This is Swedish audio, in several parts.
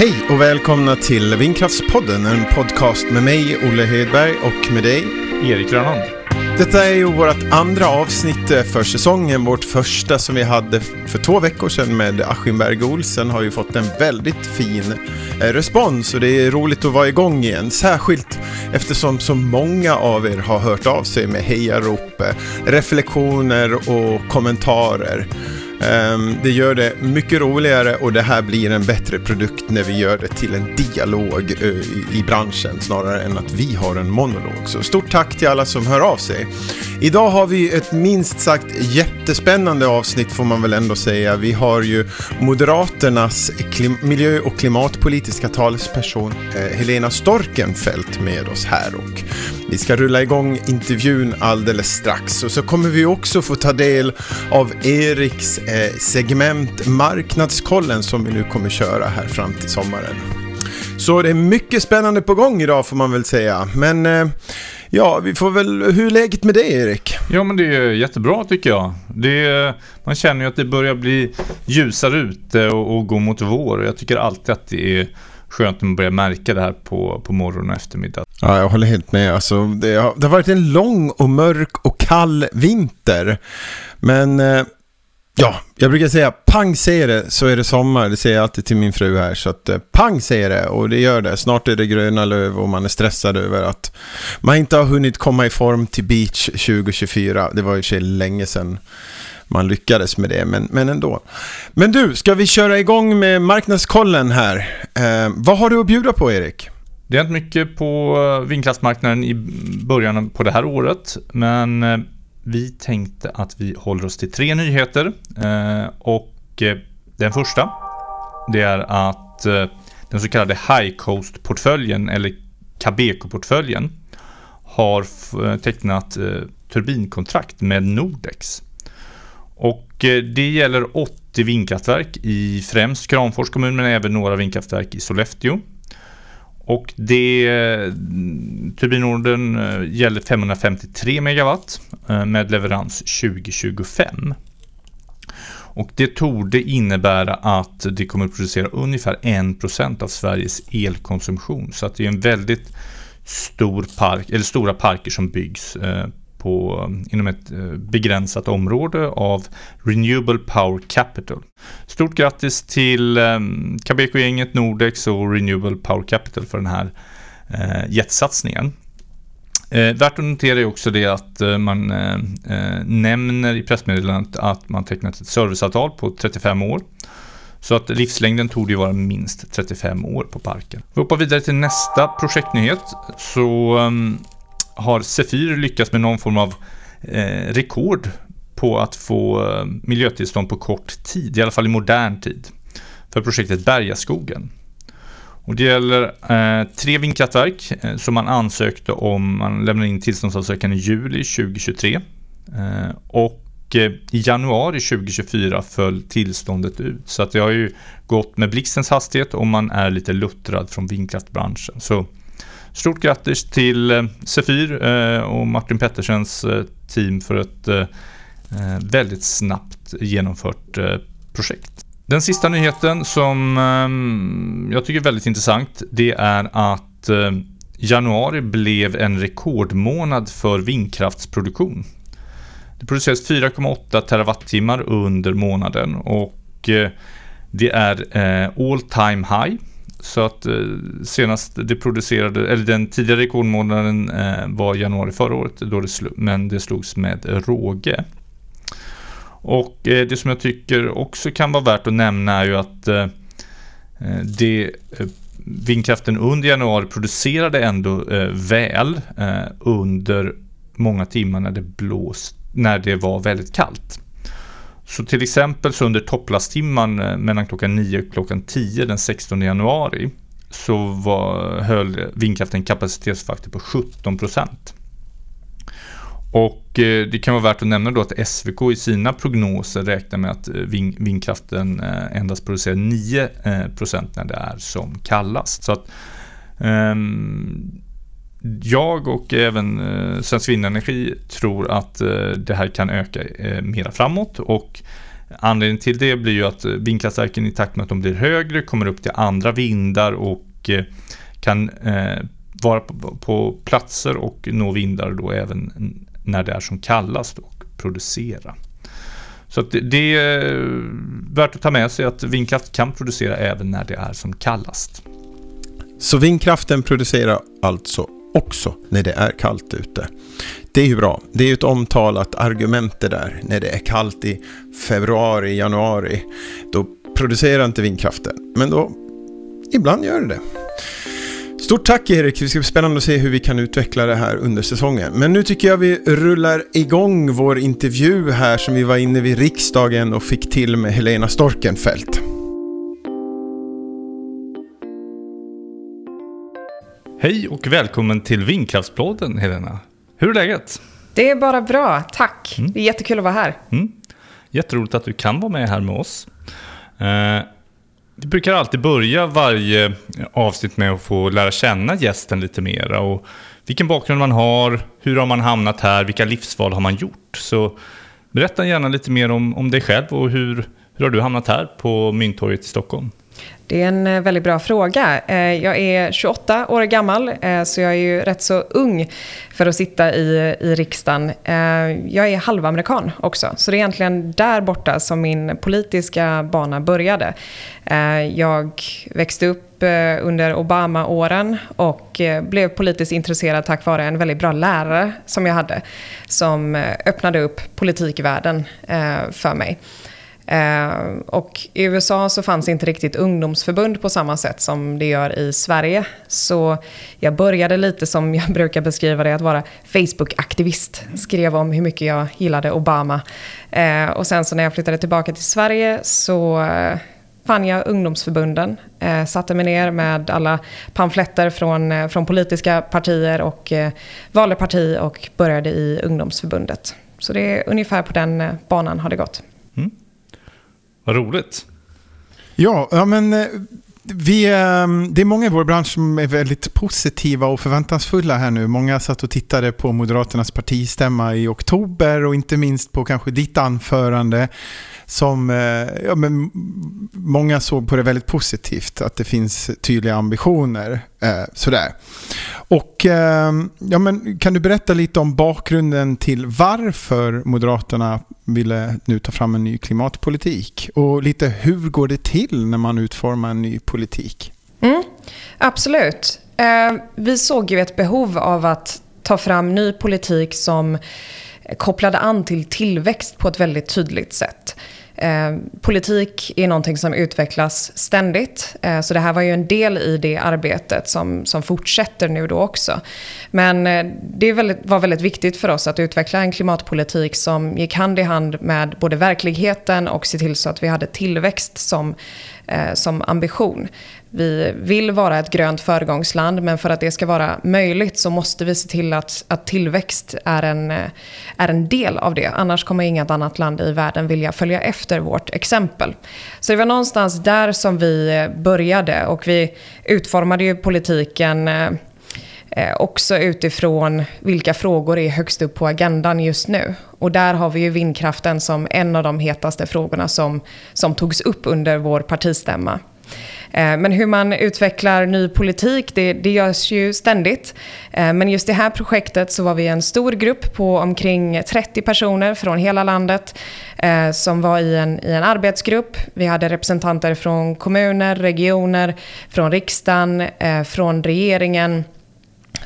Hej och välkomna till Vindkraftspodden, en podcast med mig, Olle Hedberg, och med dig, Erik Rönnand. Detta är ju vårt andra avsnitt för säsongen. Vårt första som vi hade för två veckor sedan med Askim Berg Olsen har ju fått en väldigt fin eh, respons och det är roligt att vara igång igen. Särskilt eftersom så många av er har hört av sig med hejarop, eh, reflektioner och kommentarer. Ehm, det gör det mycket roligare och det här blir en bättre produkt när vi gör det till en dialog eh, i branschen snarare än att vi har en monolog. Så stort tack till alla som hör av sig. Idag har vi ett minst sagt jättespännande avsnitt får man väl ändå säga. Vi har ju Moderaternas miljö och klimatpolitiska talesperson eh, Helena Storkenfeldt med oss här och vi ska rulla igång intervjun alldeles strax och så kommer vi också få ta del av Eriks eh, segment Marknadskollen som vi nu kommer köra här fram till sommaren. Så det är mycket spännande på gång idag får man väl säga. Men eh, ja, vi får väl... Hur är läget med dig Erik? Ja, men det är jättebra tycker jag. Det är, man känner ju att det börjar bli ljusare ute och, och gå mot vår. Jag tycker alltid att det är skönt när man börjar märka det här på, på morgon och eftermiddag. Ja, jag håller helt med. Alltså, det, har, det har varit en lång och mörk och kall vinter. Men eh, ja, jag brukar säga pang säger det så är det sommar. Det säger jag alltid till min fru här. Så att eh, pang säger det och det gör det. Snart är det gröna löv och man är stressad över att man inte har hunnit komma i form till beach 2024. Det var ju sig länge sedan man lyckades med det, men, men ändå. Men du, ska vi köra igång med marknadskollen här? Eh, vad har du att bjuda på, Erik? Det har hänt mycket på eh, vindkraftsmarknaden i början på det här året, men eh, vi tänkte att vi håller oss till tre nyheter. Eh, och eh, den första, det är att den så kallade High Coast-portföljen, eller Cabeco-portföljen, har tecknat turbinkontrakt med Nordex. Och eh, det gäller 80 vindkraftverk i främst Kramfors kommun men även några vindkraftverk i Sollefteå. Och det eh, Turbinorden eh, gäller 553 megawatt med leverans 2025. Och det torde innebära att det kommer att producera ungefär 1% av Sveriges elkonsumtion. Så att det är en väldigt stor park, eller stora parker som byggs på, inom ett eh, begränsat område av Renewable Power Capital. Stort grattis till ehm, Cabeco-gänget, Nordex och Renewable Power Capital för den här eh, jetsatsningen. jättesatsningen. Eh, värt att notera är också det att eh, man eh, nämner i pressmeddelandet att man tecknat ett serviceavtal på 35 år. Så att livslängden tog ju vara minst 35 år på parken. Vi hoppar vidare till nästa projektnyhet. Så ehm, har Sefyr lyckats med någon form av eh, rekord på att få eh, miljötillstånd på kort tid, i alla fall i modern tid, för projektet Bergaskogen. Och det gäller eh, tre vindkraftverk eh, som man ansökte om, man lämnade in tillståndsansökan i juli 2023. Eh, och eh, i januari 2024 föll tillståndet ut. Så att det har ju gått med blixtens hastighet och man är lite luttrad från vindkraftbranschen. Så Stort grattis till eh, Sefyr eh, och Martin Pettersens eh, team för ett väldigt snabbt genomfört projekt. Den sista nyheten som jag tycker är väldigt intressant, det är att januari blev en rekordmånad för vindkraftsproduktion. Det produceras 4,8 terawattimmar under månaden och det är all time high så att eh, senast det producerade, eller den tidigare rekordmånaden eh, var januari förra året, då det slog, men det slogs med råge. Och eh, det som jag tycker också kan vara värt att nämna är ju att eh, eh, det, eh, vindkraften under januari producerade ändå väl under många timmar när det blåst, när det var väldigt kallt. Så till exempel så under topplasttimman eh, mellan klockan 9 och klockan 10 den 16 januari så var, höll vindkraften kapacitetsfaktor på 17 procent. Och eh, det kan vara värt att nämna då att SVK i sina prognoser räknar med att eh, vindkraften endast producerar 9 procent när det är som kallast. Så att, um, jag och även eh, Svensk Vindenergi tror att eh, det här kan öka eh, mera framåt och Anledningen till det blir ju att eh, vindkraftverken i takt med att de blir högre kommer upp till andra vindar och eh, kan eh, vara på, på, platser och nå vindar då även när det är som kallast och producera. Så det, det är värt att ta med sig att vindkraft kan producera även när det är som kallast. Så vindkraften producerar alltså också när det är kallt ute. Det är ju bra. Det är ju ett omtalat argument det där. När det är kallt i februari, januari, då producerar inte vindkraften. Men då, ibland gör det det. Stort tack Erik, det ska bli spännande att se hur vi kan utveckla det här under säsongen. Men nu tycker jag vi rullar igång vår intervju här som vi var inne vid riksdagen och fick till med Helena Storkenfeldt. Hej och välkommen till Vindkraftspodden Helena. Hur är läget? Det är bara bra, tack. Mm. Det är jättekul att vara här. Mm. Jätteroligt att du kan vara med här med oss. Eh, vi brukar alltid börja varje avsnitt med att få lära känna gästen lite mera. Och vilken bakgrund man har, hur har man hamnat här, vilka livsval har man gjort? Så berätta gärna lite mer om, om dig själv och hur, hur har du hamnat här på Mynttorget i Stockholm? Det är en eh, väldigt bra fråga. Eh, jag är 28 år gammal, eh, så jag är ju rätt så ung för att sitta i, i riksdagen. Jag är halvamerikan också, så det är egentligen där borta som min politiska bana började. Jag växte upp under Obama-åren och blev politiskt intresserad tack vare en väldigt bra lärare som jag hade, som öppnade upp politikvärlden för mig. Eh, och i USA så fanns inte riktigt ungdomsförbund på samma sätt som det gör i Sverige. Så jag började lite som jag brukar beskriva det, att vara Facebook-aktivist. Skrev om hur mycket jag gillade Obama. Eh, och sen så när jag flyttade tillbaka till Sverige så eh, fann jag ungdomsförbunden. Eh, satte mig ner med alla pamfletter från, eh, från politiska partier och eh, valde parti och började i ungdomsförbundet. Så det är ungefär på den eh, banan har det gått. Vad roligt. Ja, ja men eh, vi, ehm, det är många i vår bransch som är väldigt positiva och förväntansfulla här nu. Många satt och tittade på Moderaternas partistämma i oktober och inte minst på kanske ditt anförande som eh, ja, men många såg på det väldigt positivt, att det finns tydliga ambitioner. Eh, sådär. Och eh, ja, men kan du berätta lite om bakgrunden till varför Moderaterna ville nu ta fram en ny klimatpolitik? Och lite hur går det till när man utformar en ny politik? Mm, absolut. Eh, vi såg ju ett behov av att ta fram ny politik som kopplade an till tillväxt på ett väldigt tydligt sätt. Eh, politik är någonting som utvecklas ständigt. Eh, så det här var ju en del i det arbetet som, som fortsätter nu då också. Men eh, det väldigt, var väldigt viktigt för oss att utveckla en klimatpolitik som gick hand i hand med både verkligheten och se till så att vi hade tillväxt som, Eh, som ambition. Vi vill vara ett grönt föregångsland men för att det ska vara möjligt så måste vi se till att, att tillväxt är en, eh, är en del av det. Annars kommer inget annat land i världen vilja följa efter vårt exempel. Så det var någonstans där som vi eh, började och vi utformade ju politiken eh, också utifrån vilka frågor är högst upp på agendan just nu. Och där har vi ju vindkraften som en av de hetaste frågorna som, som togs upp under vår partistämma. Eh, men hur man utvecklar ny politik, det, det görs ju ständigt. Eh, men just det här projektet så var vi en stor grupp på omkring 30 personer från hela landet eh, som var i en, i en arbetsgrupp. Vi hade representanter från kommuner, regioner, från riksdagen, eh, från regeringen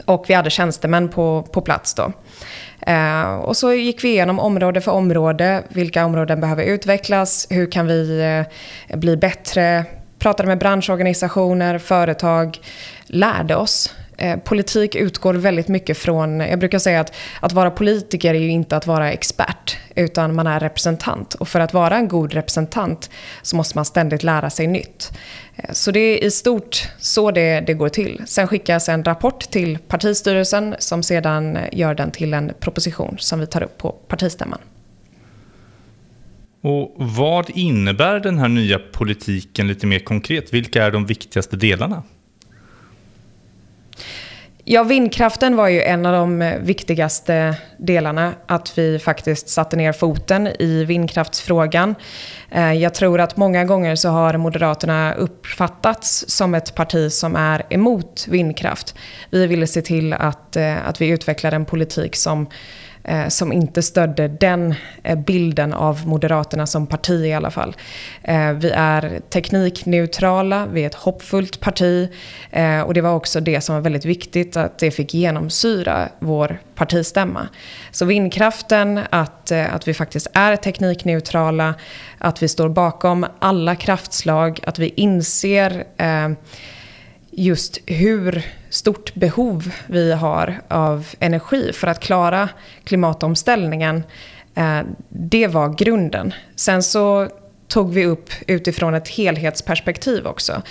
och vi hade tjänstemän på, på plats då. Eh, och så gick vi igenom område för område. Vilka områden behöver utvecklas? Hur kan vi eh, bli bättre? pratade med branschorganisationer, företag, lärde oss. Eh, politik utgår väldigt mycket från, jag brukar säga att att vara politiker är ju inte att vara expert, utan man är representant. Och för att vara en god representant så måste man ständigt lära sig nytt. Eh, så det är i stort så det, det går till. Sen skickas en rapport till partistyrelsen som sedan gör den till en proposition som vi tar upp på partistämman. Och vad innebär den här nya politiken lite mer konkret? Vilka är de viktigaste delarna? Ja, vindkraften var ju en av de eh, viktigaste delarna. Att vi faktiskt satte ner foten i vindkraftsfrågan. Eh, jag tror att många gånger så har Moderaterna uppfattats som ett parti som är emot vindkraft. Vi ville se till att, eh, att vi utvecklar en politik som eh, som inte stödde den eh, bilden av Moderaterna som parti i alla fall. Eh, vi är teknikneutrala, vi är ett hoppfullt parti eh, och det var också det som var väldigt viktigt att det fick genomsyra vår partistämma. Så vindkraften, att, eh, att vi faktiskt är teknikneutrala, att vi står bakom alla kraftslag, att vi inser eh, just hur stort behov vi har av energi för att klara klimatomställningen. Eh, det var grunden. Sen så tog vi upp utifrån ett helhetsperspektiv också.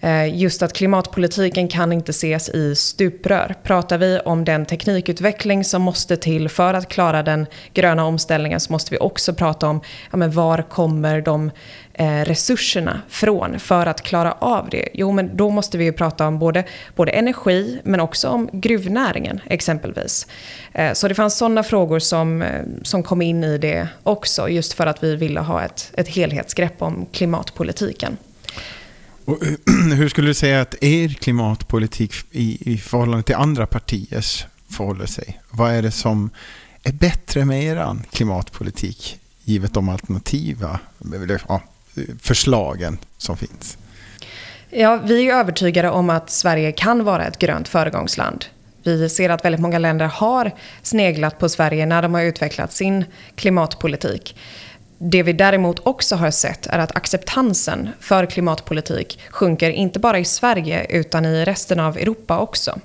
Eh, just att klimatpolitiken kan inte ses i stuprör. Pratar vi om den teknikutveckling som måste till för att klara den gröna omställningen så måste vi också prata om ja, men var kommer de eh, resurserna från för att klara av det? Jo, men då måste vi ju prata om både, både energi men också om gruvnäringen exempelvis. Eh, så det fanns sådana frågor som, eh, som kom in i det också just för att vi ville ha ett, ett helhetsgrepp om klimatpolitiken. Och eh, hur skulle du säga att er klimatpolitik i, i förhållande till andra partiers förhåller sig? Vad är det som är bättre med er klimatpolitik givet de alternativa ja, förslagen som finns? Ja, vi är övertygade om att Sverige kan vara ett grönt föregångsland. Vi ser att väldigt många länder har sneglat på Sverige när de har utvecklat sin klimatpolitik. Det vi däremot också har sett är att acceptansen för klimatpolitik sjunker inte bara i Sverige utan i resten av Europa också.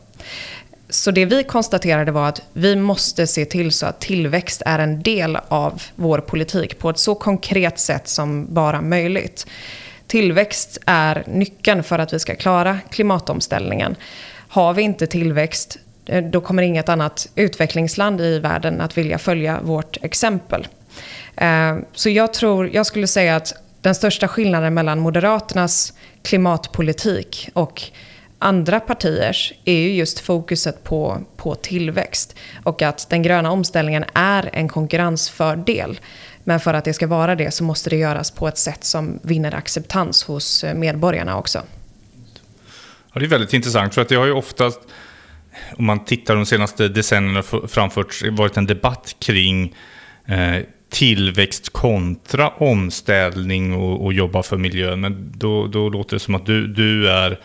Så det vi konstaterade var att vi måste se till så att tillväxt är en del av vår politik på ett så konkret sätt som bara möjligt. Tillväxt är nyckeln för att vi ska klara klimatomställningen. Har vi inte tillväxt, eh, då kommer inget annat utvecklingsland i världen att vilja följa vårt exempel. Eh, så jag tror, jag skulle säga att den största skillnaden mellan Moderaternas klimatpolitik och andra partiers är ju just fokuset på, på tillväxt. Och att den gröna omställningen är en konkurrensfördel. Men för att det ska vara det så måste det göras på ett sätt som vinner acceptans hos eh, medborgarna också. Ja, det är väldigt intressant för att det har ju oftast, om man tittar de senaste decennierna framförts, varit en debatt kring eh, tillväxt kontra omställning och, och jobba för miljön. Men då, då låter det som att du, du är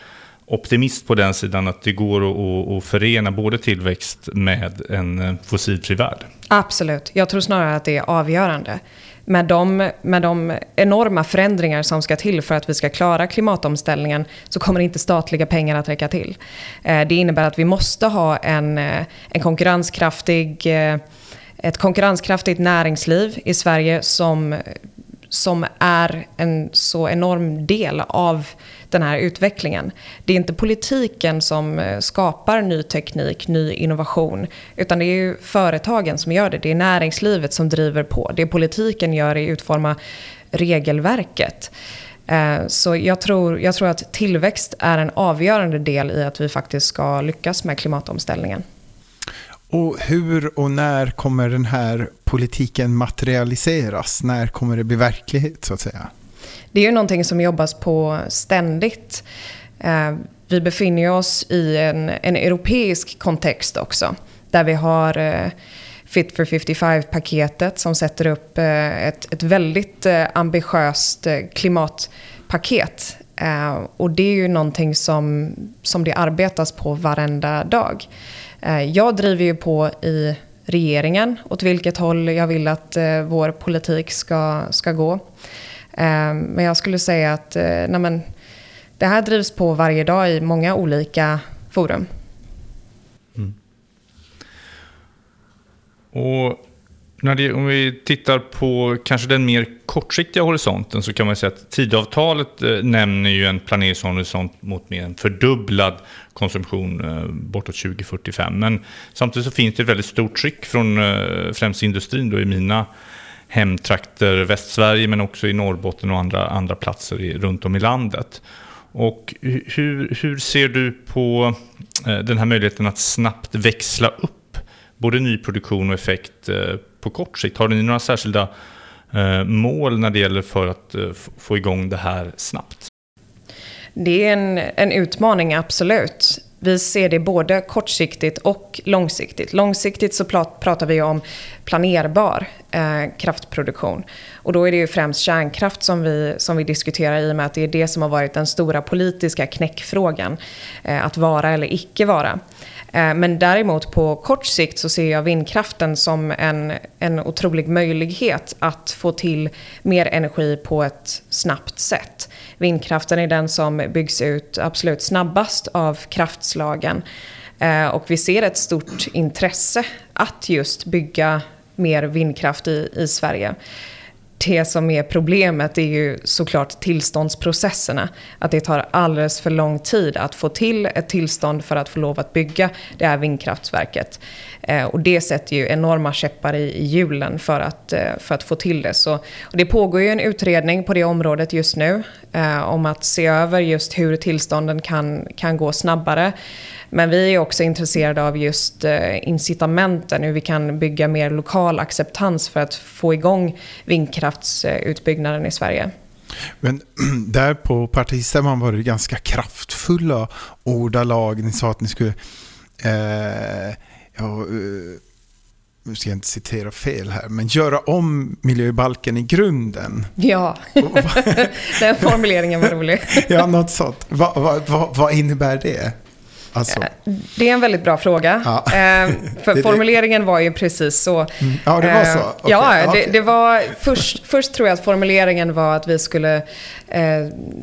optimist på den sidan att det går att, att förena både tillväxt med en eh, fossilfri värld. Absolut, jag tror snarare att det är avgörande. Med de, med de enorma förändringar som ska till för att vi ska klara klimatomställningen så kommer inte statliga pengar att räcka till. Eh, det innebär att vi måste ha en, eh, en konkurrenskraftig ett konkurrenskraftigt näringsliv i Sverige som, som är en så enorm del av den här utvecklingen. Det är inte politiken som eh, skapar ny teknik, ny innovation, utan det är ju företagen som gör det. Det är näringslivet som driver på. Det politiken gör är att utforma regelverket. Eh, så jag tror, jag tror att tillväxt är en avgörande del i att vi faktiskt ska lyckas med klimatomställningen. Och hur och när kommer den här politiken materialiseras? När kommer det bli verklighet så att säga? Det är ju någonting som jobbas på ständigt. Eh, vi befinner oss i en, en europeisk kontext också. Där vi har eh, Fit for 55-paketet som sätter upp eh, ett, ett väldigt eh, ambitiöst eh, klimatpaket. Eh, och det är ju någonting som, som det arbetas på varenda dag. Eh, jag driver ju på i regeringen åt vilket håll jag vill att eh, vår politik ska, ska gå. Eh, men jag skulle säga att eh, nej men, det här drivs på varje dag i många olika forum. Mm. Och när det, om vi tittar på kanske den mer kortsiktiga horisonten så kan man säga att Tidavtalet eh, nämner ju en planeringshorisont mot mer en fördubblad konsumtion eh, bortåt 2045. Men samtidigt så finns det ett väldigt stort tryck från eh, främst industrin då i mina hemtrakter, Västsverige men också i Norrbotten och andra, andra platser i, runt om i landet. Och hur, hur ser du på eh, den här möjligheten att snabbt växla upp både nyproduktion och effekt eh, på kort sikt? Har ni några särskilda eh, mål när det gäller för att få igång det här snabbt? Det är en, en utmaning, absolut. Vi ser det både kortsiktigt och långsiktigt. Långsiktigt så pratar vi om planerbar eh, kraftproduktion. Och då är det ju främst kärnkraft som vi, som vi diskuterar i och med att det är det som har varit den stora politiska knäckfrågan. Eh, att vara eller icke vara. Eh, men däremot på kort sikt så ser jag vindkraften som en, en otrolig möjlighet att få till mer energi på ett snabbt sätt. Vindkraften är den som byggs ut absolut snabbast av kraftslagen. Eh, och vi ser ett stort intresse att just bygga mer vindkraft i, i Sverige det som är problemet är ju såklart tillståndsprocesserna. Att det tar alldeles för lång tid att få till ett tillstånd för att få lov att bygga det här vindkraftverket. Eh, och det sätter ju enorma käppar i, hjulen för att, eh, för att få till det. Så, och det pågår ju en utredning på det området just nu eh, om att se över just hur tillstånden kan, kan gå snabbare. Men vi är också intresserade av just eh, incitamenten, hur vi kan bygga mer lokal acceptans för att få igång vindkraftsutbyggnaden i Sverige. Men där på partistämman var det ganska kraftfulla ordalag. Ni sa att ni skulle... Eh, ja, eh, nu ska jag inte citera fel här, men göra om miljöbalken i grunden. Ja, den formuleringen var rolig. ja, något sånt. Vad va, va, va innebär det? Alltså. Det är en väldigt bra fråga. Ja. Eh, för det formuleringen det. var ju precis så. Mm. Ja, det var så? Eh, okay. Ja, det, det, var... Först, först tror jag att formuleringen var att vi skulle eh,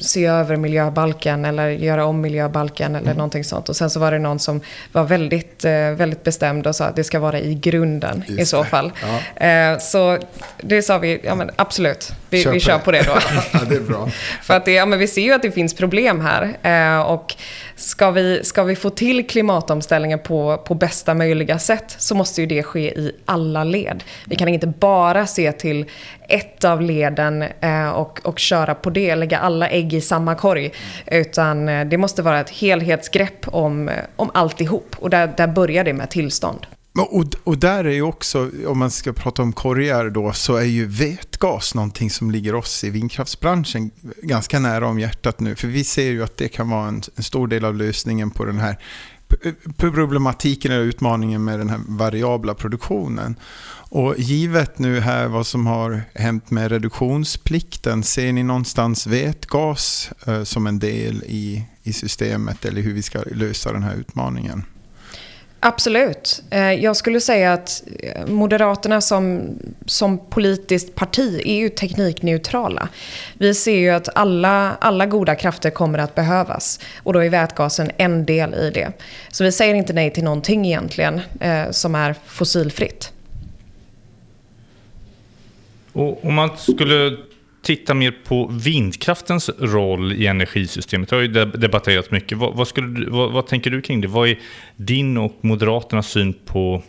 se över miljöbalken eller göra om miljöbalken eller mm. någonting sånt. Och sen så var det någon som var väldigt, eh, väldigt bestämd och sa att det ska vara i grunden Just i så fall. Ja. Eh, så det sa vi, ja men absolut, vi kör, vi kör på det då. ja, det är bra. för att det, ja, men vi ser ju att det finns problem här. Eh, och ska vi, ska vi få till klimatomställningen på, på bästa möjliga sätt så måste ju det ske i alla led. Vi kan inte bara se till ett av leden eh, och, och köra på det, lägga alla ägg i samma korg. Utan eh, det måste vara ett helhetsgrepp om, eh, om alltihop. Och där, där börjar det med tillstånd. Och, och där är ju också, om man ska prata om korgar då, så är ju vätgas någonting som ligger oss i vindkraftsbranschen ganska nära om hjärtat nu. För vi ser ju att det kan vara en, en stor del av lösningen på den här problematiken eller utmaningen med den här variabla produktionen. Och givet nu här vad som har hänt med reduktionsplikten, ser ni någonstans vätgas eh, som en del i, i systemet eller hur vi ska lösa den här utmaningen? Absolut. Eh, jag skulle säga att eh, Moderaterna som, som politiskt parti är ju teknikneutrala. Vi ser ju att alla, alla goda krafter kommer att behövas. Och då är vätgasen en del i det. Så vi säger inte nej till någonting egentligen eh, som är fossilfritt. Och om man skulle titta mer på vindkraftens roll i energisystemet. Det har ju debatterats mycket. Vad, vad, skulle, vad, vad, tänker du kring det? Vad är din och Moderaternas syn på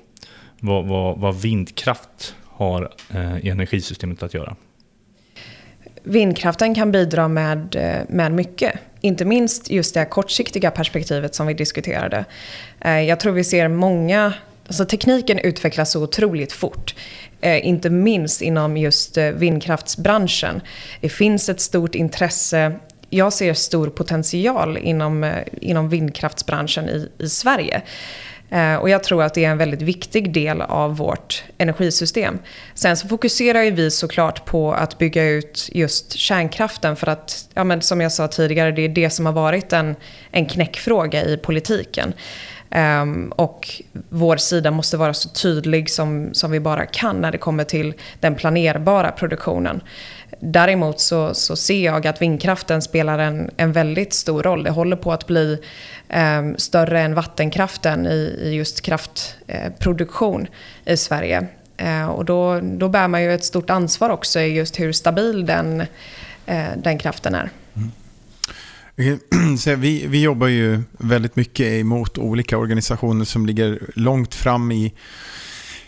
vad, vad vindkraft har eh, i energisystemet att göra? Vindkraften kan bidra med, eh, med mycket. Inte minst just det kortsiktiga perspektivet som vi diskuterade. Eh, jag tror vi ser många Alltså tekniken utvecklas så otroligt fort. Eh, inte minst inom just eh, vindkraftsbranschen. Det finns ett stort intresse jag ser stor potential inom, eh, inom vindkraftsbranschen i, i Sverige. Och jag tror att det är en väldigt viktig del av vårt energisystem. Sen så fokuserar ju vi såklart på att bygga ut just kärnkraften för att, ja men som jag sa tidigare, det är det som har varit en, en knäckfråga i politiken. Um, och vår sida måste vara så tydlig som, som vi bara kan när det kommer till den planerbara produktionen. Däremot så, så ser jag att vindkraften spelar en, en väldigt stor roll. Det håller på att bli um, större än vattenkraften i, i just kraftproduktion eh, i Sverige. Eh, och då, då bär man ju ett stort ansvar också i just hur stabil den, eh, den kraften är. Vi, vi jobbar ju väldigt mycket emot olika organisationer som ligger långt fram i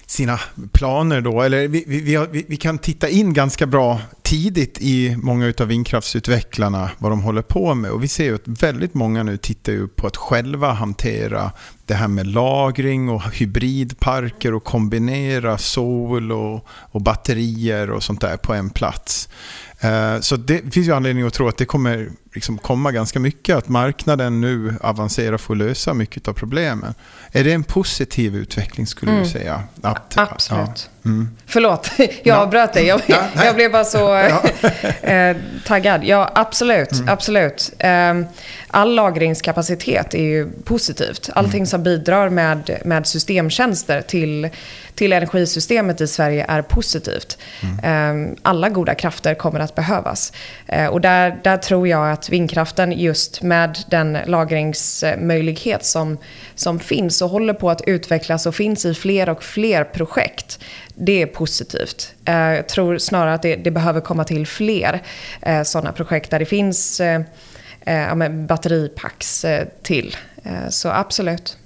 sina planer då, eller vi, vi, vi, vi, kan titta in ganska bra tidigt i många av vindkraftsutvecklarna vad de håller på med. Och vi ser ju att väldigt många nu tittar ju på att själva hantera det här med lagring och hybridparker och kombinera sol och, och batterier och sånt där på en plats. Eh, så det finns ju anledning att tro att det kommer liksom komma ganska mycket, att marknaden nu avancerar för att lösa mycket av problemen. Är det en positiv utveckling skulle mm. du säga? Att, Absolut. Ja, mm. Förlåt, jag avbröt dig. Jag, ja, jag, blev bara så eh, taggad. Ja, absolut. Mm. absolut. Eh, all lagringskapacitet är ju positivt. Allting mm. som bidrar med, med systemtjänster till, till energisystemet i Sverige är positivt. Mm. Eh, alla goda krafter kommer att behövas. Eh, och där, där tror jag att vindkraften just med den lagringsmöjlighet som, som finns och håller på att utvecklas och finns i fler och fler projekt. Det är positivt. Eh, jag tror snarare att det, det behöver komma till fler eh, sådana projekt där det finns eh, ja, batteripacks till. Så absolut.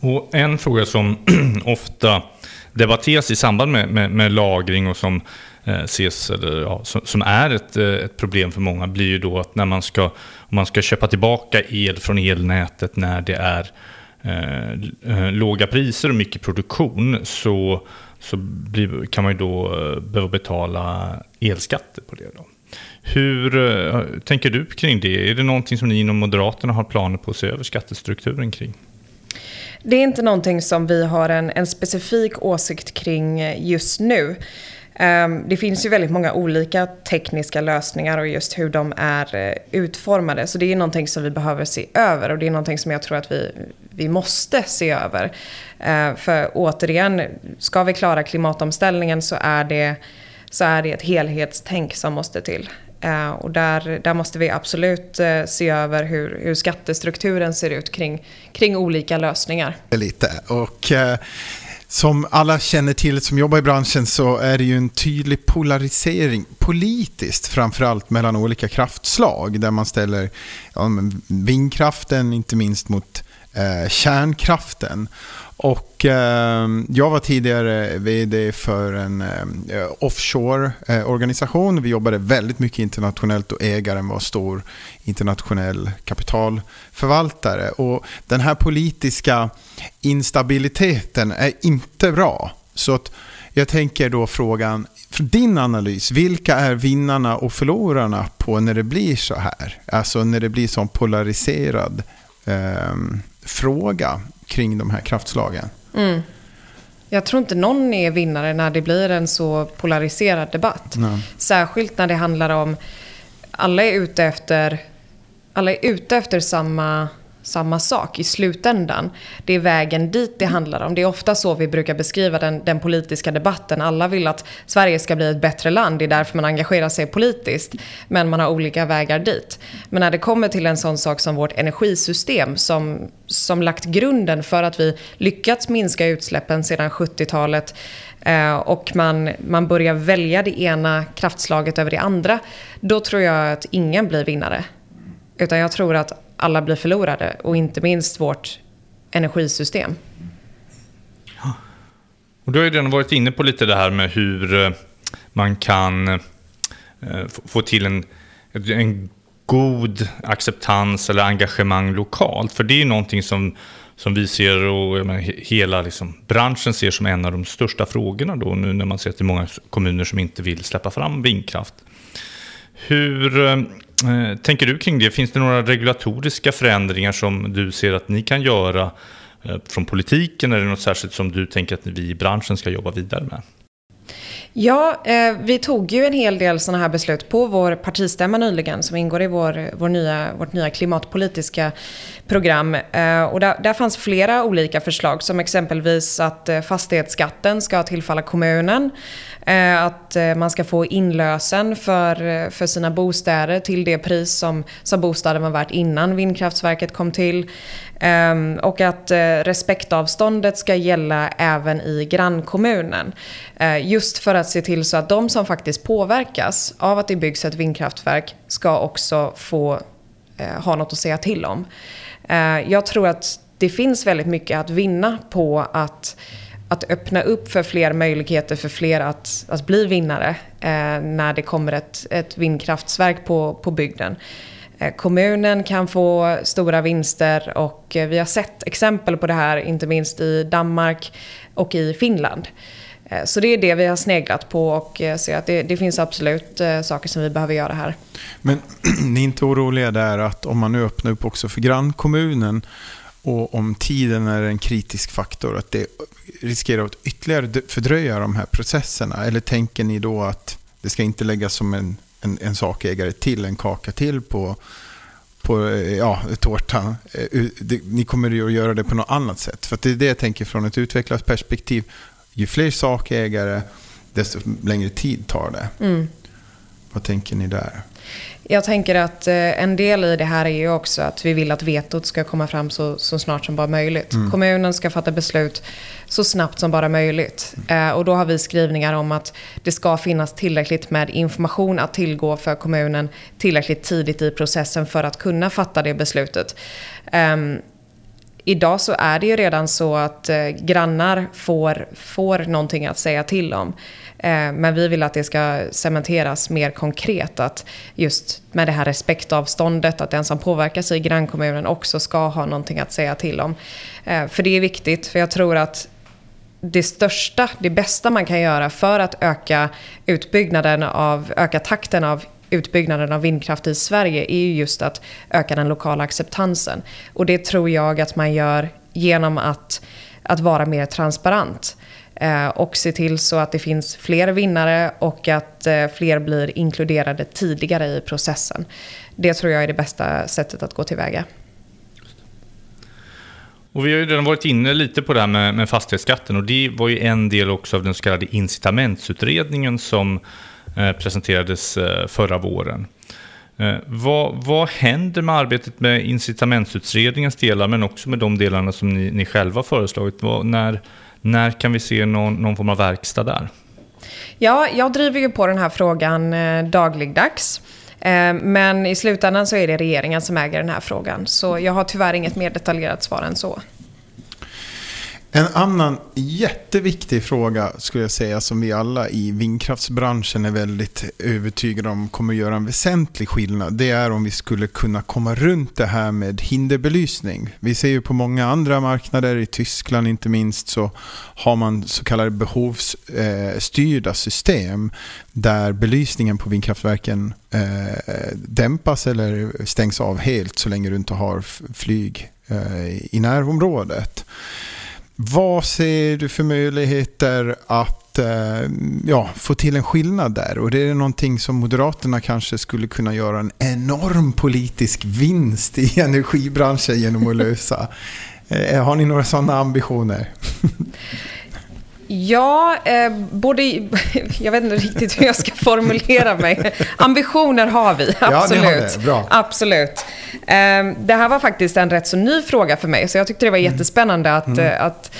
Och en fråga som ofta debatteras i samband med, med, med lagring och som Eh, ses, eller, ja, som, som, är ett, eh, ett problem för många blir ju då att när man ska, om man ska köpa tillbaka el från elnätet när det är eh, eh låga priser och mycket produktion så så blir, kan man ju då behöva betala elskatter på det. Då. Hur tänker du kring det? Är det någonting som ni inom Moderaterna har planer på att se över skattestrukturen kring? Det är inte någonting som vi har en, en specifik åsikt kring just nu. Ehm, det finns ju väldigt många olika tekniska lösningar och just hur de är eh, utformade. Så det är någonting som vi behöver se över och det är någonting som jag tror att vi, vi måste se över. Ehm, för återigen, ska vi klara klimatomställningen så är det, så är det ett helhetstänk som måste till. Ehm, och där, där måste vi absolut eh, se över hur, hur skattestrukturen ser ut kring, kring olika lösningar. Lite. Och, eh, som alla känner till som jobbar i branschen så är det ju en tydlig polarisering politiskt framförallt mellan olika kraftslag där man ställer ja, vindkraften inte minst mot eh, kärnkraften. Och eh, jag var tidigare vd för en eh, offshore-organisation. Vi jobbade väldigt mycket internationellt och ägaren var stor internationell kapitalförvaltare. Och den här politiska instabiliteten är inte bra. Så att jag tänker då frågan, för din analys, vilka är vinnarna och förlorarna på när det blir så här? Alltså när det blir så polariserad eh, fråga kring de här kraftslagen. Mm. Jag tror inte någon är vinnare när det blir en så polariserad debatt. Nej. Särskilt när det handlar om alla är ute efter, alla är ute efter samma samma sak i slutändan. Det är vägen dit det handlar om. Det är ofta så vi brukar beskriva den, den, politiska debatten. Alla vill att Sverige ska bli ett bättre land. Det är därför man engagerar sig politiskt. Men man har olika vägar dit. Men när det kommer till en sån sak som vårt energisystem som, som lagt grunden för att vi lyckats minska utsläppen sedan 70-talet eh, och man, man börjar välja det ena kraftslaget över det andra. Då tror jag att ingen blir vinnare. Utan jag tror att alla blir förlorade och inte minst vårt energisystem. Och du har ju redan varit inne på lite det här med hur eh, man kan eh, få till en, en god acceptans eller engagemang lokalt. För det är ju någonting som, som vi ser och menar, hela liksom, branschen ser som en av de största frågorna då nu när man ser att det är många kommuner som inte vill släppa fram vindkraft. Hur eh, Eh, tänker du kring det? Finns det några regulatoriska förändringar som du ser att ni kan göra eh, från politiken? Är det något särskilt som du tänker att vi i branschen ska jobba vidare med? Ja, eh, vi tog ju en hel del sådana här beslut på vår partistämma nyligen som ingår i vår, vår nya, vårt nya klimatpolitiska program. Eh, och där, där, fanns flera olika förslag som exempelvis att eh, fastighetsskatten ska tillfalla kommunen. Eh, att eh, man ska få inlösen för, eh, för sina bostäder till det pris som, som bostaden var värt innan vindkraftverket kom till. Ehm, och att respektavståndet ska gälla även i grannkommunen. Just för att se till så att de som faktiskt påverkas av att det byggs ett vindkraftverk ska också få ha något att säga till om. Jag tror att det finns väldigt mycket att vinna på att att öppna upp för fler möjligheter för fler att, att bli vinnare eh, när det kommer ett, ett vindkraftsverk på, på bygden. Eh, kommunen kan få stora vinster och eh, vi har sett exempel på det här inte minst i Danmark och i Finland. Eh, så det är det vi har sneglat på och eh, ser att det, det finns absolut eh, saker som vi behöver göra här. Men ni är inte oroliga där att om man nu öppnar upp också för grannkommunen och om tiden är en kritisk faktor, att det riskerar att ytterligare fördröja de här processerna? Eller tänker ni då att det ska inte läggas som en, en, en sakägare till, en kaka till på, på eh, ja, tårtan? Eh, ni kommer ju att göra det på något annat sätt. För det är det jag tänker från ett utvecklat perspektiv. Ju fler sakägare, desto längre tid tar det. Mm. Vad tänker ni där? Jag tänker att eh, en del i det här är ju också att vi vill att vetot ska komma fram så, så snart som bara möjligt. Mm. Kommunen ska fatta beslut så snabbt som bara möjligt. Mm. och då har vi skrivningar om att det ska finnas tillräckligt med information att tillgå för kommunen tillräckligt tidigt i processen för att kunna fatta det beslutet. Um, idag så är det ju redan så att eh, grannar får, får någonting att säga till om. Eh, men vi vill att det ska cementeras mer konkret. Att just med det här respektavståndet, att den som påverkas i grannkommunen också ska ha någonting att säga till om. Eh, för det är viktigt, för jag tror att det största, det bästa man kan göra för att öka utbyggnaden av, öka takten av utbyggnaden av vindkraft i Sverige är ju just att öka den lokala acceptansen. Och det tror jag att man gör genom att, att vara mer transparent. Eh, och se till så att det finns fler vinnare och att eh, fler blir inkluderade tidigare i processen. Det tror jag är det bästa sättet att gå tillväga. Och vi har ju redan varit inne lite på det här med, med fastighetsskatten och det var ju en del också av den så kallade incitamentsutredningen som eh, presenterades eh, förra våren. Eh, vad, vad händer med arbetet med incitamentsutredningens delar men också med de delarna som ni, ni själva föreslagit? Vad, när, när kan vi se någon, någon form av verkstad där? Ja, jag driver ju på den här frågan eh, dagligdags. Eh, men i slutändan så är det regeringen som äger den här frågan. Så jag har tyvärr inget mer detaljerat svar än så. En annan jätteviktig fråga skulle jag säga som vi alla i vindkraftsbranschen är väldigt övertygade om kommer att göra en väsentlig skillnad. Det är om vi skulle kunna komma runt det här med hinderbelysning. Vi ser ju på många andra marknader, i Tyskland inte minst, så har man så kallade behovsstyrda eh, system där belysningen på vindkraftverken eh, dämpas eller stängs av helt så länge du inte har flyg eh, i närområdet. Vad ser du för möjligheter att eh, ja, få till en skillnad där? Och det är någonting som Moderaterna kanske skulle kunna göra en enorm politisk vinst i energibranschen genom att lösa. Eh, har ni några sådana ambitioner? Ja, eh, både, jag vet inte riktigt hur jag ska formulera mig. Ambitioner har vi, absolut. Ja, har Bra. Absolut. Eh, det här var faktiskt en rätt så ny fråga för mig, så jag tyckte det var mm. jättespännande att, mm. Eh, att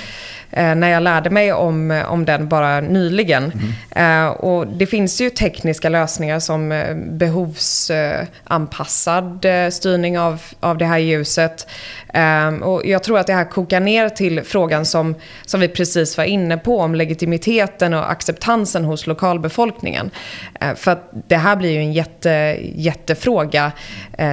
Eh, när jag lärde mig om, om den bara nyligen. Mm. och det finns ju tekniska lösningar som eh, behovsanpassad styrning av, av det här ljuset. och jag tror att det här kokar ner till frågan som, som vi precis var inne på om legitimiteten och acceptansen hos lokalbefolkningen. för att det här blir ju en jätte, jättefråga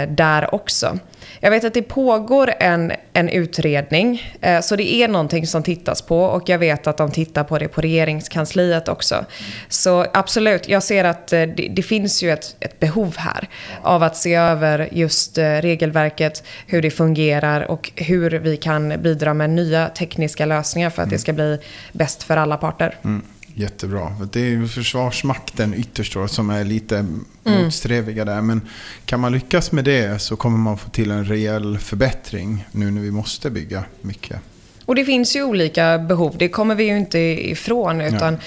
där också. Jag vet att det pågår en, en utredning, eh, så det är någonting som tittas på och jag vet att de tittar på det på regeringskansliet också. Så absolut, jag ser att eh, det, det finns ju ett, ett, behov här av att se över just eh, regelverket, hur det fungerar och hur vi kan bidra med nya tekniska lösningar för att det ska bli bäst för alla parter. Mm. Jättebra. Det är ju Försvarsmakten ytterst då, som är lite mm. motsträviga där. Men kan man lyckas med det så kommer man få till en rejäl förbättring nu när vi måste bygga mycket. Och det finns ju olika behov, det kommer vi ju inte ifrån. Utan ja.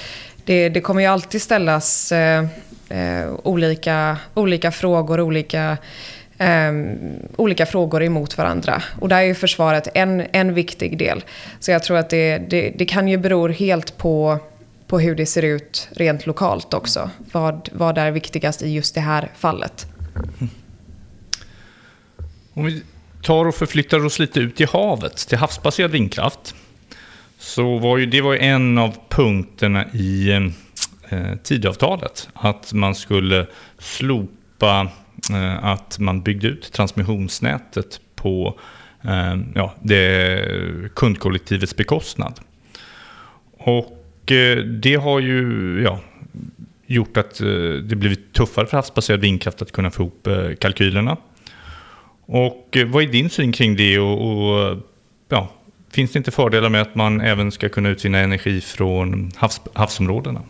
det, det, kommer ju alltid ställas eh, eh, olika, olika frågor, olika eh, olika frågor emot varandra. Och där är ju försvaret en, en viktig del. Så jag tror att det, det, det kan ju bero helt på på hur det ser ut rent lokalt också. Vad, vad är viktigast i just det här fallet? Om vi tar och förflyttar oss lite ut i havet till havsbaserad vindkraft så var ju det var ju en av punkterna i eh, eh Tidöavtalet. Att man skulle slopa eh, att man byggde ut transmissionsnätet på eh, ja, det kundkollektivets bekostnad. Och Eh, det har ju ja, gjort att eh, det blivit tuffare för havsbaserad vindkraft att kunna få ihop eh, kalkylerna. Och vad är din syn kring det? Och, och ja, finns det inte fördelar med att man även ska kunna utvinna energi från havs, havsområdena?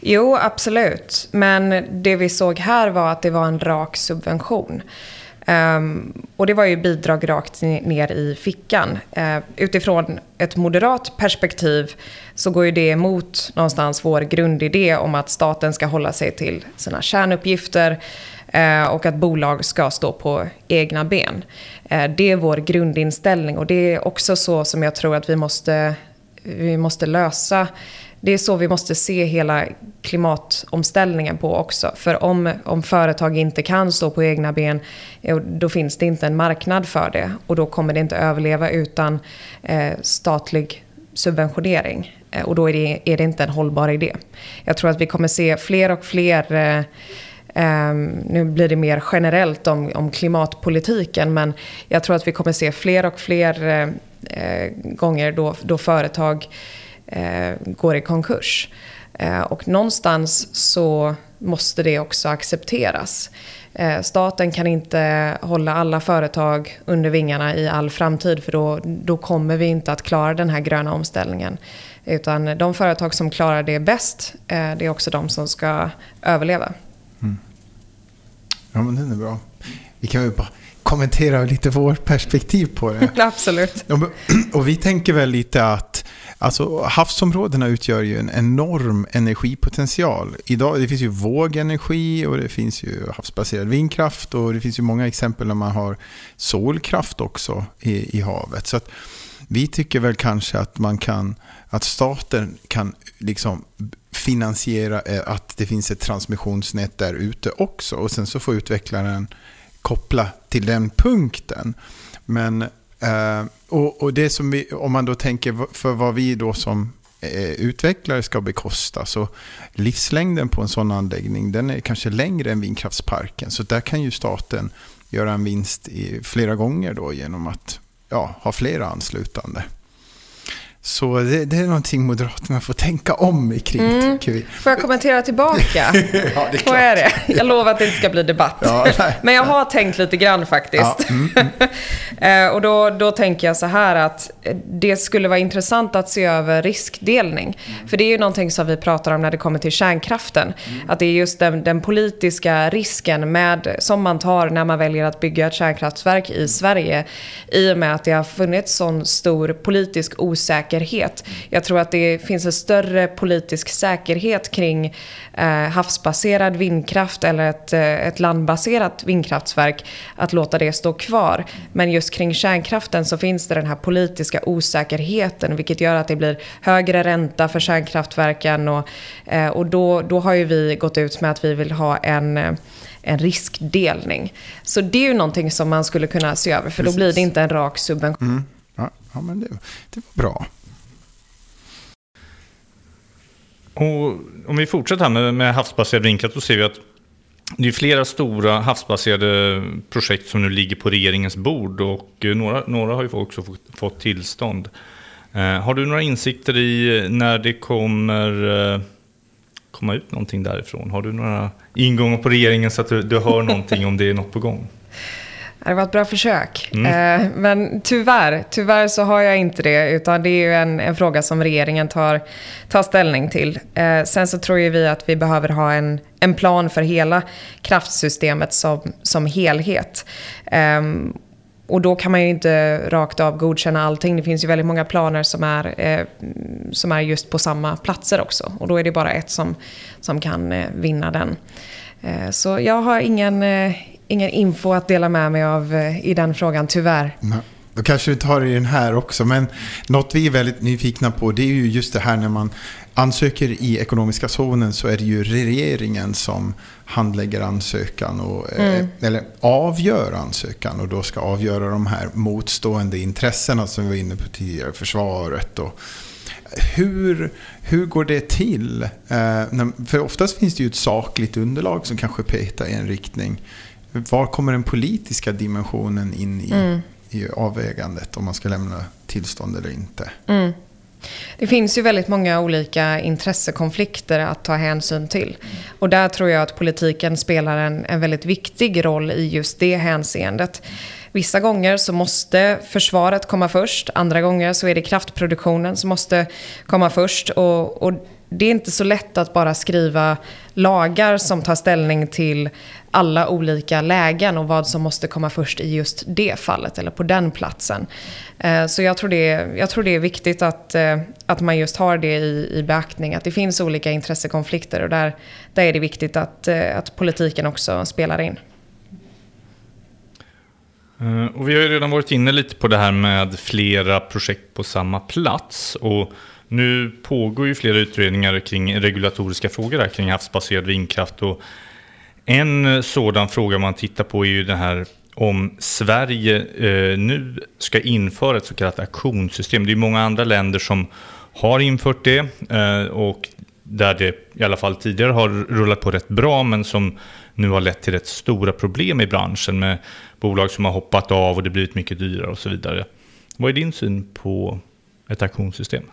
Jo, absolut. Men det vi såg här var att det var en rak subvention. Um, och det var ju bidrag rakt ner i fickan. Uh, utifrån ett moderat perspektiv så går ju det emot någonstans vår grundidé om att staten ska hålla sig till sina kärnuppgifter uh, och att bolag ska stå på egna ben. Uh, det är vår grundinställning och det är också så som jag tror att vi måste, vi måste lösa det är så vi måste se hela klimatomställningen på också. För om, om företag inte kan stå på egna ben, eh, då finns det inte en marknad för det. Och då kommer det inte överleva utan eh, statlig subventionering. Eh, och då är det, är det inte en hållbar idé. Jag tror att vi kommer se fler och fler eh, Um, nu blir det mer generellt om, om, klimatpolitiken men jag tror att vi kommer se fler och fler uh, gånger då, då företag går i konkurs. Eh, och någonstans så måste det också accepteras. Eh, staten kan inte hålla alla företag under vingarna i all framtid för då, då kommer vi inte att klara den här gröna omställningen. Utan de företag som klarar det bäst, eh, det är också de som ska överleva. Mm. Ja men den är bra. Vi kan ju bara kommentera lite vårt perspektiv på det. Absolut. Och vi tänker väl lite att Alltså havsområdena utgör ju en enorm energipotential. Idag, det finns ju vågenergi och det finns ju havsbaserad vindkraft och det finns ju många exempel när man har solkraft också i, i havet. Så vi tycker väl kanske att man kan, att staten kan liksom finansiera eh, att det finns ett transmissionsnät där ute också och sen så får utvecklaren koppla till den punkten. Men eh, och, och, det som vi, om man då tänker för vad vi då som eh, utvecklare ska bekosta, så livslängden på en sån anläggning den är kanske längre än vindkraftsparken. Så där kan ju staten göra en vinst i, flera gånger då genom att ja, ha flera anslutande. Så det, det, är någonting Moderaterna får tänka om kring, mm. tycker vi. Får jag kommentera tillbaka? ja, det är klart. är det? Jag lovar att det inte ska bli debatt. Ja, Men jag har tänkt lite grann faktiskt. Ja, mm, mm. Eh, och då, då tänker jag så här att det skulle vara intressant att se över riskdelning. Mm. För det är ju någonting som vi pratar om när det kommer till kärnkraften. Mm. Att det är just den, den, politiska risken med, som man tar när man väljer att bygga ett kärnkraftverk i Sverige. I och med att det har funnits sån stor politisk osäkerhet säkerhet. Jag tror att det finns en större politisk säkerhet kring eh, havsbaserad vindkraft eller ett, eh, ett landbaserat vindkraftverk, att låta det stå kvar. Men just kring kärnkraften så finns det den här politiska osäkerheten vilket gör att det blir högre ränta för kärnkraftverken och, eh, och då, då har ju vi gått ut med att vi vill ha en en riskdelning. Så det är ju någonting som man skulle kunna se över för Precis. då blir det inte en rak subvention. Mm. Ja, ja, men det, det var bra. Och om vi fortsätter här med, med havsbaserad vindkraft, då ser vi att det är flera stora havsbaserade projekt som nu ligger på regeringens bord och eh, några, några har ju också fått, fått tillstånd. Eh, har du några insikter i när det kommer eh, komma ut någonting därifrån? Har du några ingångar på regeringen så att du, du hör någonting om det är något på gång? Det var ett bra försök. Mm. Eh, men tyvärr, tyvärr så har jag inte det. Utan det är en, en fråga som regeringen tar, tar ställning till. Eh, sen så tror ju vi att vi behöver ha en, en plan för hela kraftsystemet som, som helhet. Um, och då kan man ju inte rakt av godkänna allting. Det finns ju väldigt många planer som är, eh, som är just på samma platser också. Och då är det bara ett som, som kan eh, vinna den. Eh, så jag har ingen, ingen info att dela med mig av eh, i den frågan, tyvärr. Nej. då kanske du tar i den här också. Men något vi är väldigt nyfikna på det är ju just det här när man ansöker i ekonomiska zonen så är det ju regeringen som handlägger ansökan och, eh, mm. eller avgör ansökan och då ska avgöra de här motstående intressena som vi var inne på tidigare, försvaret och hur, hur går det till? Eh, för oftast finns det ju ett sakligt underlag som kanske petar i en riktning. Var kommer den politiska dimensionen in i, mm. i avvägandet om man ska lämna tillstånd eller inte? Mm. Det finns ju väldigt många olika intressekonflikter att ta hänsyn till. Och där tror jag att politiken spelar en, en väldigt viktig roll i just det hänseendet. Vissa gånger så måste försvaret komma först, andra gånger så är det kraftproduktionen som måste komma först. Och, och det är inte så lätt att bara skriva lagar som tar ställning till alla olika lägen och vad som måste komma först i just det fallet eller på den platsen. Eh, så jag tror det är, jag tror det är viktigt att, eh, att man just har det i, i beaktning, att det finns olika intressekonflikter och där, där är det viktigt att, eh, att politiken också spelar in. Och vi har ju redan varit inne lite på det här med flera projekt på samma plats. Och nu pågår ju flera utredningar kring regulatoriska frågor där, kring havsbaserad vindkraft. Och en eh, sådan fråga man tittar på är ju den här om Sverige eh, nu ska införa ett så kallat auktionssystem. Det är många andra länder som har infört det eh, och där det i alla fall tidigare har rullat på rätt bra men som nu har lett till rätt stora problem i branschen med bolag som har hoppat av och det blivit mycket dyrare och så vidare. Vad är din syn på ett auktionssystem?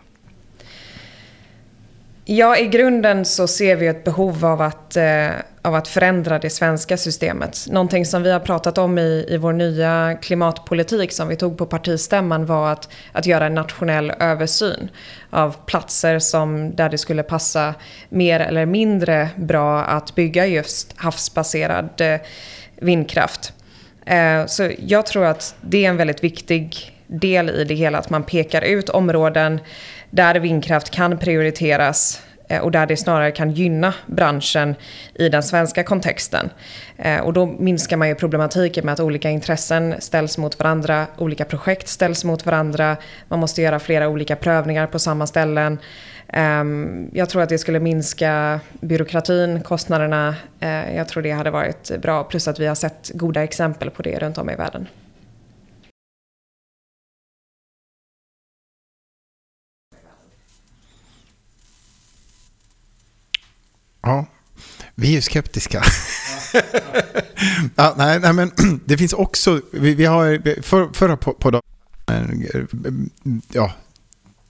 Ja, i grunden så ser vi ett behov av att, eh, av att förändra det svenska systemet. Någonting som vi har pratat om i, i vår nya klimatpolitik som vi tog på partistämman var att, att göra en nationell översyn av platser som, där det skulle passa mer eller mindre bra att bygga just havsbaserad eh, vindkraft. Eh, så jag tror att det är en väldigt viktig del i det hela, att man pekar ut områden där vindkraft kan prioriteras eh, och där det snarare kan gynna branschen i den svenska kontexten. Eh, och då minskar man ju problematiken med att olika intressen ställs mot varandra, olika projekt ställs mot varandra, man måste göra flera olika prövningar på samma ställen. Ehm, jag tror att det skulle minska byråkratin, kostnaderna. Eh, jag tror det hade varit bra, plus att vi har sett goda exempel på det runt om i världen. Ja, vi är ju skeptiska. ja, nej, nej, men det finns också, vi, vi har för, förra på, ja,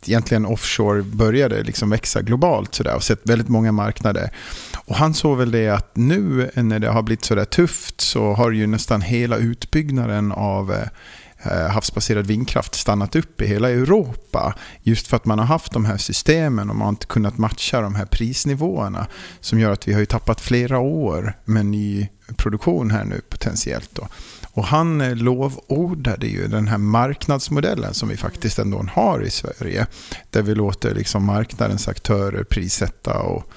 egentligen offshore började liksom växa globalt sådär och sett väldigt många marknader. Och han såg väl det att nu när det har blivit sådär tufft så har ju nästan hela utbyggnaden av Eh, Eh, havsbaserad vindkraft stannat upp i hela Europa. Just för att man har haft de här systemen och man har inte kunnat matcha de här prisnivåerna. Som gör att vi har ju tappat flera år med ny produktion här nu potentiellt. Då. Och han eh, lovordade ju den här marknadsmodellen som vi faktiskt ändå har i Sverige. Där vi låter liksom marknadens aktörer prissätta och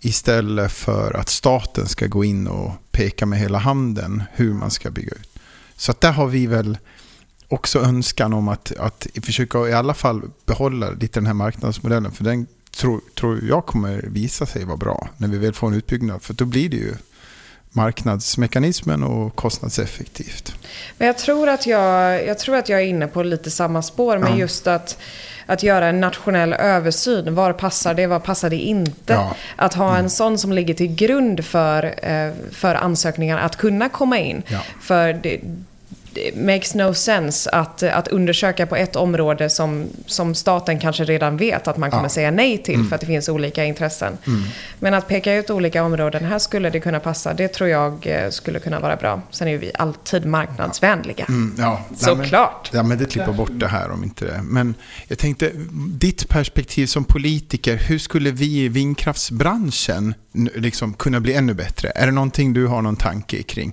istället för att staten ska gå in och peka med hela handen hur man ska bygga ut. Så att där har vi väl också önskan om att, att försöka i alla fall behålla lite den här marknadsmodellen. För den tror, tror jag kommer visa sig vara bra när vi väl får en utbyggnad. För då blir det ju marknadsmekanismen och kostnadseffektivt. Men jag tror att jag, jag, tror att jag är inne på lite samma spår med ja. just att att göra en nationell översyn. Var passar det? Var passar det inte? Ja. Att ha en mm. sån som ligger till grund för, eh, för ansökningar att kunna komma in. Ja. För det, makes no sense att, att undersöka på ett område som, som staten kanske redan vet att man kommer ja. säga nej till mm. för att det finns olika intressen. Mm. Men att peka ut olika områden, här skulle det kunna passa, det tror jag eh, skulle kunna vara bra. Sen är vi alltid marknadsvänliga. Mm, ja. Såklart. Ja, men det klipper bort det här om inte det. Men jag tänkte, ditt perspektiv som politiker, hur skulle vi i vindkraftsbranschen liksom kunna bli ännu bättre? Är det någonting du har någon tanke kring?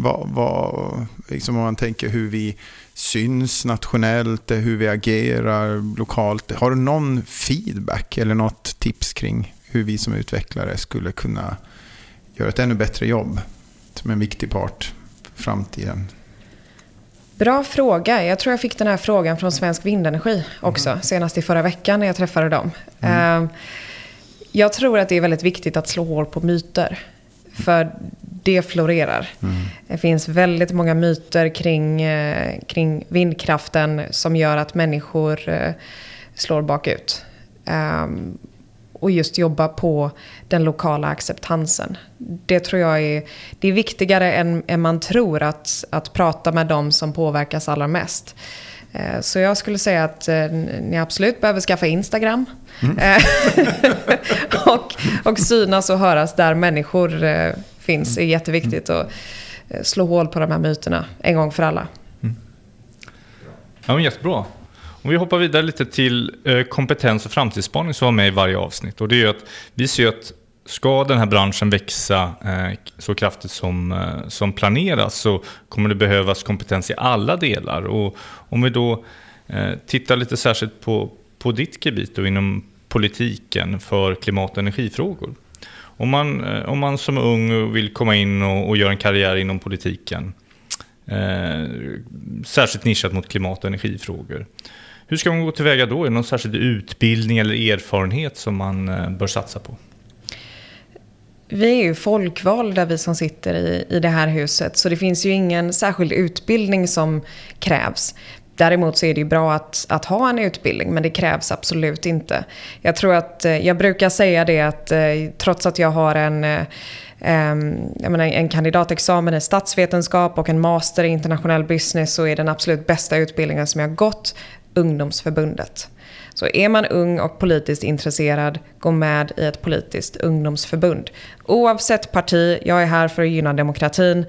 Vad, vad, liksom om man tänker hur vi syns nationellt, hur vi agerar lokalt. Har du någon feedback eller något tips kring hur vi som utvecklare skulle kunna göra ett ännu bättre jobb som en viktig part för framtiden? Bra fråga. Jag tror jag fick den här frågan från Svensk Vindenergi också, mm. senast i förra veckan när jag träffade dem. Mm. Uh, jag tror att det är väldigt viktigt att slå hål på myter. För det florerar. Mm. Det finns väldigt många myter kring, eh, kring vindkraften som gör att människor eh, slår bakut. Um, och just jobba på den lokala acceptansen. Det tror jag är, det är viktigare än, än man tror att, att prata med dem som påverkas allra mest. Eh, så jag skulle säga att ni absolut behöver skaffa Instagram. Mm. Och, och synas och höras där människor finns. Det är jätteviktigt att slå hål på de här myterna en gång för alla. Mm. Ja, men jättebra. Om vi hoppar vidare lite till kompetens och framtidsspaning som var med i varje avsnitt. Och det är att vi ser att ska den här branschen växa så kraftigt som, som planeras så kommer det behövas kompetens i alla delar. Och om vi då eh, tittar lite särskilt på, på ditt gebit och inom politiken för klimat och energifrågor. Om man, eh, om man som ung vill komma in och, och göra en karriär inom politiken, eh, särskilt nischat mot klimat och energifrågor. Hur ska man gå tillväga då? Är det någon särskild utbildning eller erfarenhet som man eh, bör satsa på? Vi är ju folkvalda vi som sitter i, i det här huset så det finns ju ingen särskild utbildning som krävs. Däremot så är det ju bra att, att ha en utbildning, men det krävs absolut inte. Jag tror att, eh, jag brukar säga det att eh, trots att jag har en eh, jag menar, en kandidatexamen i statsvetenskap och en master i internationell business så är den absolut bästa utbildningen som jag gått ungdomsförbundet. Så är man ung och politiskt intresserad, gå med i ett politiskt ungdomsförbund. Oavsett parti, jag är här för att gynna demokratin.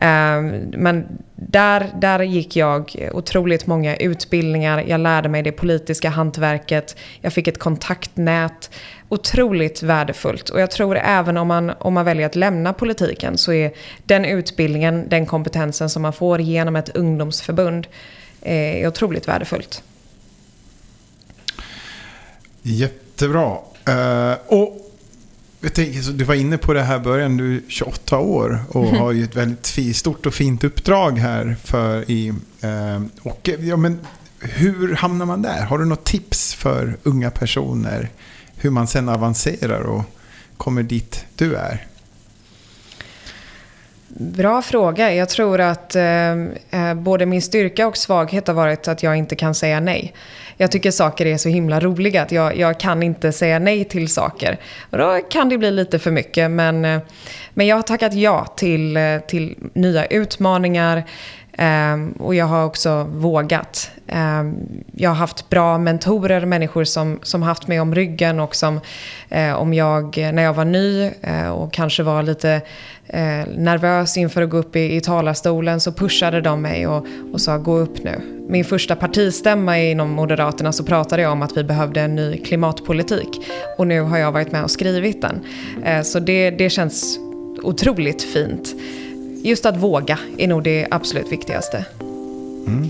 Ehm, men där, där gick jag otroligt många utbildningar, jag lärde mig det politiska hantverket, jag fick ett kontaktnät. Otroligt värdefullt. Och jag tror även om man, om man väljer att lämna politiken så är den utbildningen, den kompetensen som man får genom ett ungdomsförbund eh, är otroligt värdefullt. Jättebra. Uh, och jag tänker, du var inne på det här början, du är 28 år och mm. har ju ett väldigt stort och fint uppdrag här. För i, uh, och, ja, men, hur hamnar man där? Har du något tips för unga personer? Hur man sen avancerar och kommer dit du är? Bra fråga. Jag tror att ehm, eh, både min styrka och svaghet har varit att jag inte kan säga nej jag tycker saker är så himla roliga att jag, jag kan inte säga nej till saker. Och då kan det bli lite för mycket men, eh, men jag har tackat ja till, eh, till nya utmaningar. eh, och jag har också vågat. Ehm, jag har haft bra mentorer, människor som, som haft mig om ryggen och som eh, om jag, när jag var ny eh, och kanske var lite Eh, nervös inför att gå upp i, i talarstolen så pushade de mig och, och sa gå upp nu. Min första partistämma inom Moderaterna så pratade jag om att vi behövde en ny klimatpolitik och nu har jag varit med och skrivit den. Eh, så det, det känns otroligt fint just att våga är nog det absolut viktigaste. Mm.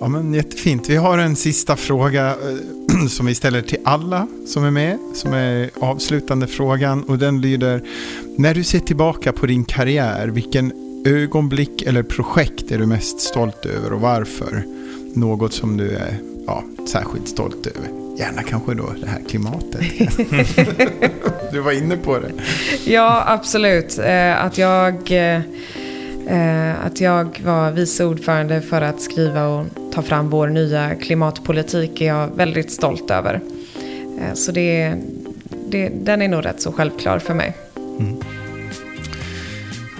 Ja, men jättefint. Vi har en sista fråga eh, som vi ställer till alla som är med, som är avslutande frågan och den lyder När du ser tillbaka på din karriär, vilken ögonblick eller projekt är du mest stolt över och varför? Något som du är ja, särskilt stolt över? Gärna kanske då det här klimatet. du var inne på det. Ja, absolut. Eh, att jag, eh, att jag var vice ordförande för att skriva och ta fram vår nya klimatpolitik är jag väldigt stolt över. Eh, så det, det, den är nog rätt så självklar för mig. Mm.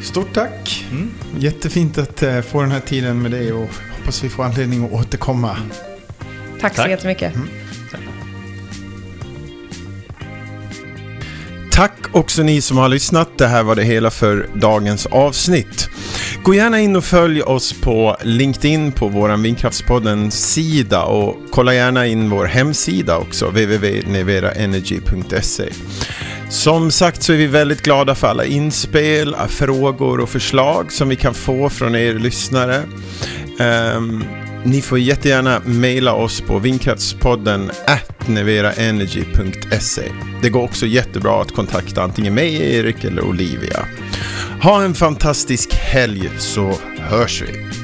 Stort tack. Mm. Jättefint att få den här tiden med dig och hoppas vi får anledning att återkomma. Tack, tack. så jättemycket. Mm. Tack också ni som har lyssnat. Det här var det hela för dagens avsnitt. Gå gärna in och följ oss på LinkedIn på vår Vindkraftspodden-sida och kolla gärna in vår hemsida också, www.neveraenergy.se. Som sagt så är vi väldigt glada för alla inspel, frågor och förslag som vi kan få från er lyssnare. Um, ni får jättegärna mejla oss på vindkraftspodden neveraenergy.se. Det går också jättebra att kontakta antingen mig, Erik eller Olivia. Ha en fantastisk helg så hörs vi!